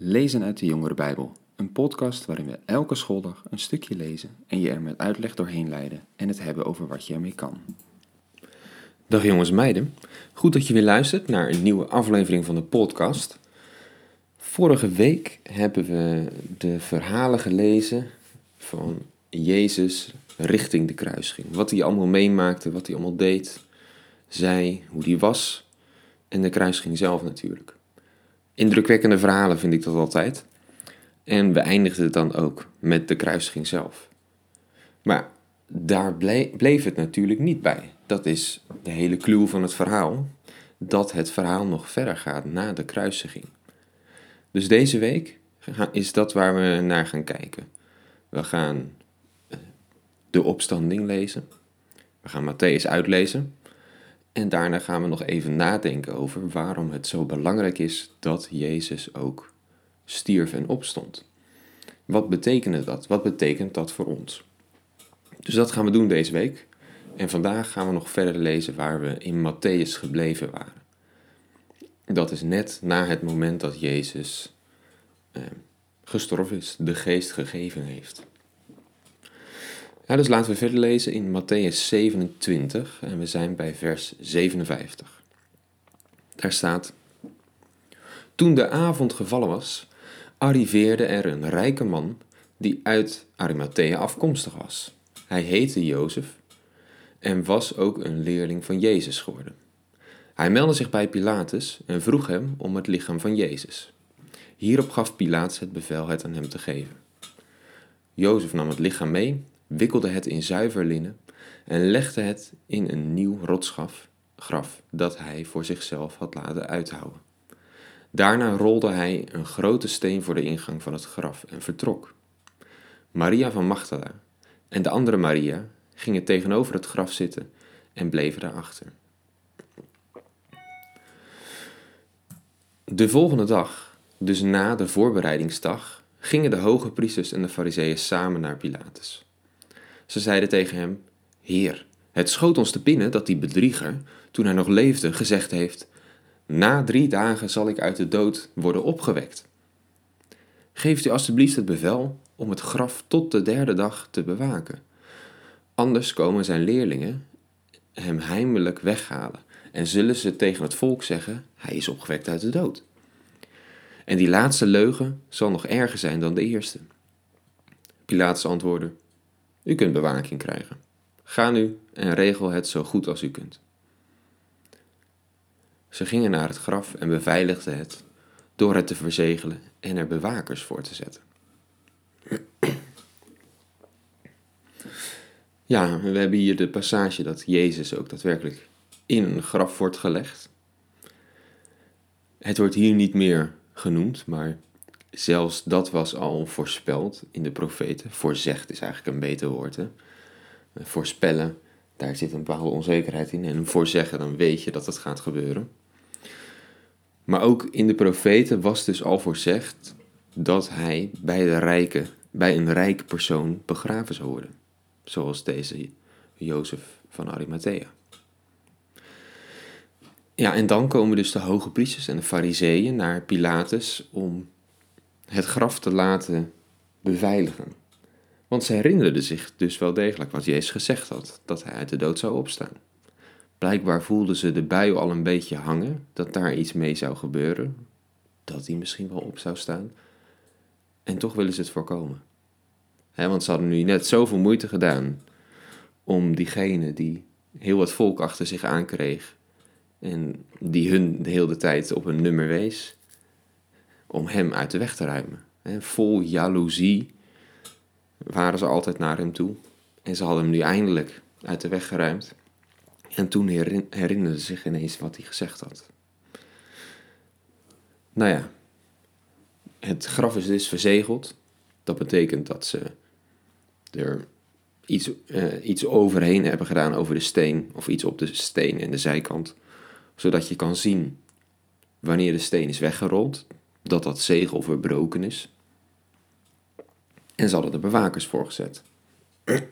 Lezen uit de Jongere Bijbel, een podcast waarin we elke schooldag een stukje lezen en je er met uitleg doorheen leiden en het hebben over wat je ermee kan. Dag jongens en meiden, goed dat je weer luistert naar een nieuwe aflevering van de podcast. Vorige week hebben we de verhalen gelezen van Jezus richting de kruising. Wat hij allemaal meemaakte, wat hij allemaal deed, zei, hoe hij was en de kruising zelf natuurlijk. Indrukwekkende verhalen vind ik dat altijd. En we eindigden het dan ook met de kruisiging zelf. Maar daar bleef het natuurlijk niet bij. Dat is de hele clue van het verhaal. Dat het verhaal nog verder gaat na de kruisiging. Dus deze week is dat waar we naar gaan kijken. We gaan eh, de opstanding lezen. We gaan Matthäus uitlezen. En daarna gaan we nog even nadenken over waarom het zo belangrijk is dat Jezus ook stierf en opstond. Wat betekent dat? Wat betekent dat voor ons? Dus dat gaan we doen deze week. En vandaag gaan we nog verder lezen waar we in Matthäus gebleven waren. Dat is net na het moment dat Jezus eh, gestorven is, de geest gegeven heeft. Ja, dus laten we verder lezen in Matthäus 27 en we zijn bij vers 57. Daar staat: Toen de avond gevallen was, arriveerde er een rijke man die uit Arimathea afkomstig was. Hij heette Jozef en was ook een leerling van Jezus geworden. Hij meldde zich bij Pilatus en vroeg hem om het lichaam van Jezus. Hierop gaf Pilatus het bevel het aan hem te geven. Jozef nam het lichaam mee wikkelde het in zuiver linnen en legde het in een nieuw rotsgraf graf dat hij voor zichzelf had laten uithouwen. Daarna rolde hij een grote steen voor de ingang van het graf en vertrok. Maria van Magdala en de andere Maria gingen tegenover het graf zitten en bleven daarachter. De volgende dag, dus na de voorbereidingsdag, gingen de hoge priesters en de fariseeën samen naar Pilatus. Ze zeiden tegen hem: Heer, het schoot ons te binnen dat die bedrieger, toen hij nog leefde, gezegd heeft: Na drie dagen zal ik uit de dood worden opgewekt. Geeft u alstublieft het bevel om het graf tot de derde dag te bewaken. Anders komen zijn leerlingen hem heimelijk weghalen en zullen ze tegen het volk zeggen: Hij is opgewekt uit de dood. En die laatste leugen zal nog erger zijn dan de eerste. Pilatus antwoordde: u kunt bewaking krijgen. Ga nu en regel het zo goed als u kunt. Ze gingen naar het graf en beveiligden het door het te verzegelen en er bewakers voor te zetten. Ja, we hebben hier de passage dat Jezus ook daadwerkelijk in een graf wordt gelegd. Het wordt hier niet meer genoemd, maar zelfs dat was al voorspeld in de profeten. Voorzegd is eigenlijk een beter woord. Voorspellen, daar zit een bepaalde onzekerheid in. En voorzeggen, dan weet je dat het gaat gebeuren. Maar ook in de profeten was dus al voorzegd dat hij bij, de rijke, bij een rijke persoon begraven zou worden. Zoals deze Jozef van Arimathea. Ja, en dan komen dus de hoge priesters en de fariseeën naar Pilatus om het graf te laten beveiligen. Want ze herinnerden zich dus wel degelijk wat Jezus gezegd had, dat hij uit de dood zou opstaan. Blijkbaar voelden ze de bui al een beetje hangen, dat daar iets mee zou gebeuren, dat hij misschien wel op zou staan. En toch willen ze het voorkomen. want ze hadden nu net zoveel moeite gedaan om diegene die heel wat volk achter zich aankreeg en die hun de hele tijd op een nummer wees, om hem uit de weg te ruimen. Vol jaloezie waren ze altijd naar hem toe. En ze hadden hem nu eindelijk uit de weg geruimd. En toen herinnerden ze zich ineens wat hij gezegd had. Nou ja, het graf is dus verzegeld. Dat betekent dat ze er iets, uh, iets overheen hebben gedaan over de steen, of iets op de steen en de zijkant, zodat je kan zien wanneer de steen is weggerold, dat dat zegel verbroken is. En ze hadden er bewakers voor gezet.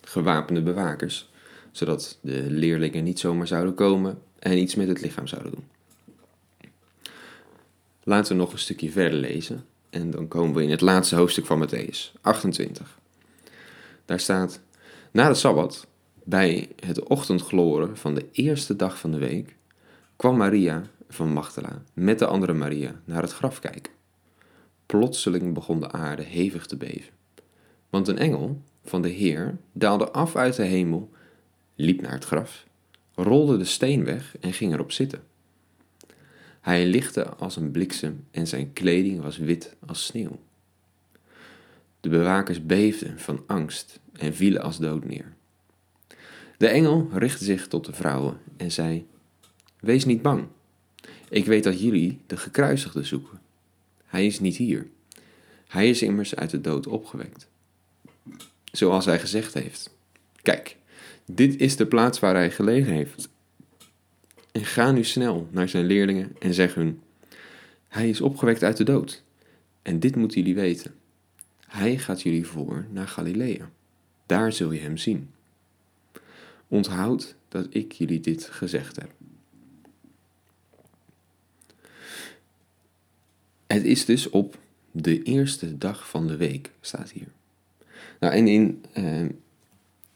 Gewapende bewakers, zodat de leerlingen niet zomaar zouden komen en iets met het lichaam zouden doen. Laten we nog een stukje verder lezen. En dan komen we in het laatste hoofdstuk van Matthäus, 28. Daar staat: Na de sabbat, bij het ochtendgloren van de eerste dag van de week, kwam Maria van Magdala met de andere Maria naar het graf kijken. Plotseling begon de aarde hevig te beven. Want een engel van de Heer daalde af uit de hemel, liep naar het graf, rolde de steen weg en ging erop zitten. Hij lichtte als een bliksem en zijn kleding was wit als sneeuw. De bewakers beefden van angst en vielen als dood neer. De engel richtte zich tot de vrouwen en zei: Wees niet bang. Ik weet dat jullie de gekruisigde zoeken. Hij is niet hier. Hij is immers uit de dood opgewekt. Zoals hij gezegd heeft. Kijk, dit is de plaats waar hij gelegen heeft. En ga nu snel naar zijn leerlingen en zeg hun: Hij is opgewekt uit de dood. En dit moeten jullie weten. Hij gaat jullie voor naar Galilea. Daar zul je hem zien. Onthoud dat ik jullie dit gezegd heb. Het is dus op de eerste dag van de week, staat hier. Nou, en in eh,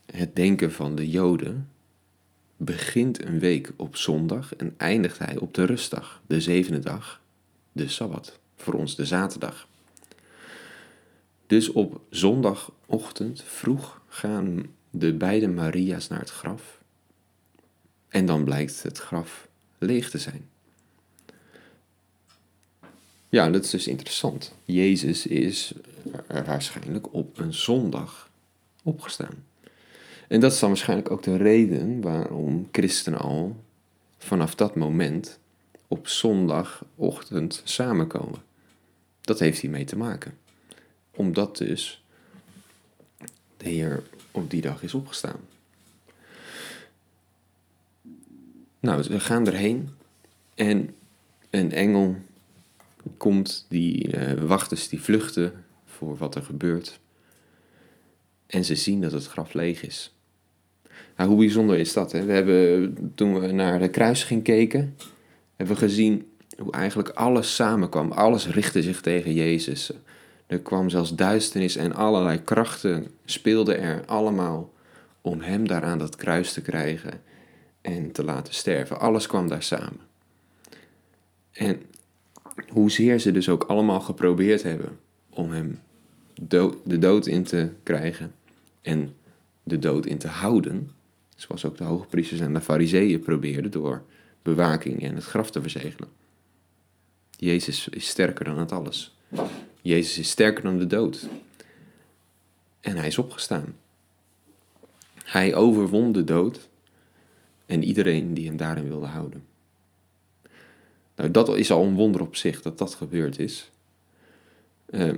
het denken van de Joden begint een week op zondag en eindigt hij op de rustdag, de zevende dag, de Sabbat, voor ons de zaterdag. Dus op zondagochtend vroeg gaan de beide Maria's naar het graf. En dan blijkt het graf leeg te zijn. Ja, dat is dus interessant. Jezus is waarschijnlijk op een zondag opgestaan. En dat is dan waarschijnlijk ook de reden waarom christenen al vanaf dat moment op zondagochtend samenkomen. Dat heeft hiermee te maken. Omdat dus de Heer op die dag is opgestaan. Nou, we gaan erheen en een engel komt, die uh, wachters die vluchten voor wat er gebeurt. En ze zien dat het graf leeg is. Nou, hoe bijzonder is dat? Hè? We hebben, toen we naar de kruisiging keken, hebben we gezien hoe eigenlijk alles samenkwam. Alles richtte zich tegen Jezus. Er kwam zelfs duisternis en allerlei krachten speelden er allemaal om hem daar aan dat kruis te krijgen en te laten sterven. Alles kwam daar samen. En hoezeer ze dus ook allemaal geprobeerd hebben om hem de dood in te krijgen en de dood in te houden, zoals ook de hoogpriesters en de fariseeën probeerden door bewaking en het graf te verzegelen. Jezus is sterker dan het alles. Jezus is sterker dan de dood. En hij is opgestaan. Hij overwon de dood en iedereen die hem daarin wilde houden. Nou, dat is al een wonder op zich dat dat gebeurd is. Uh,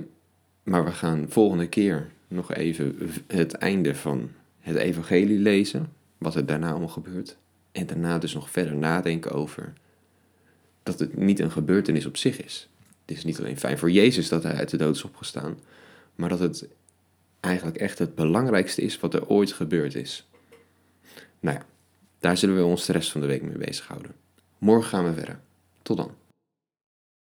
maar we gaan volgende keer nog even het einde van het evangelie lezen, wat er daarna allemaal gebeurt. En daarna dus nog verder nadenken over dat het niet een gebeurtenis op zich is. Het is niet alleen fijn voor Jezus dat hij uit de dood is opgestaan, maar dat het eigenlijk echt het belangrijkste is wat er ooit gebeurd is. Nou ja, daar zullen we ons de rest van de week mee bezighouden. Morgen gaan we verder. Tot dan.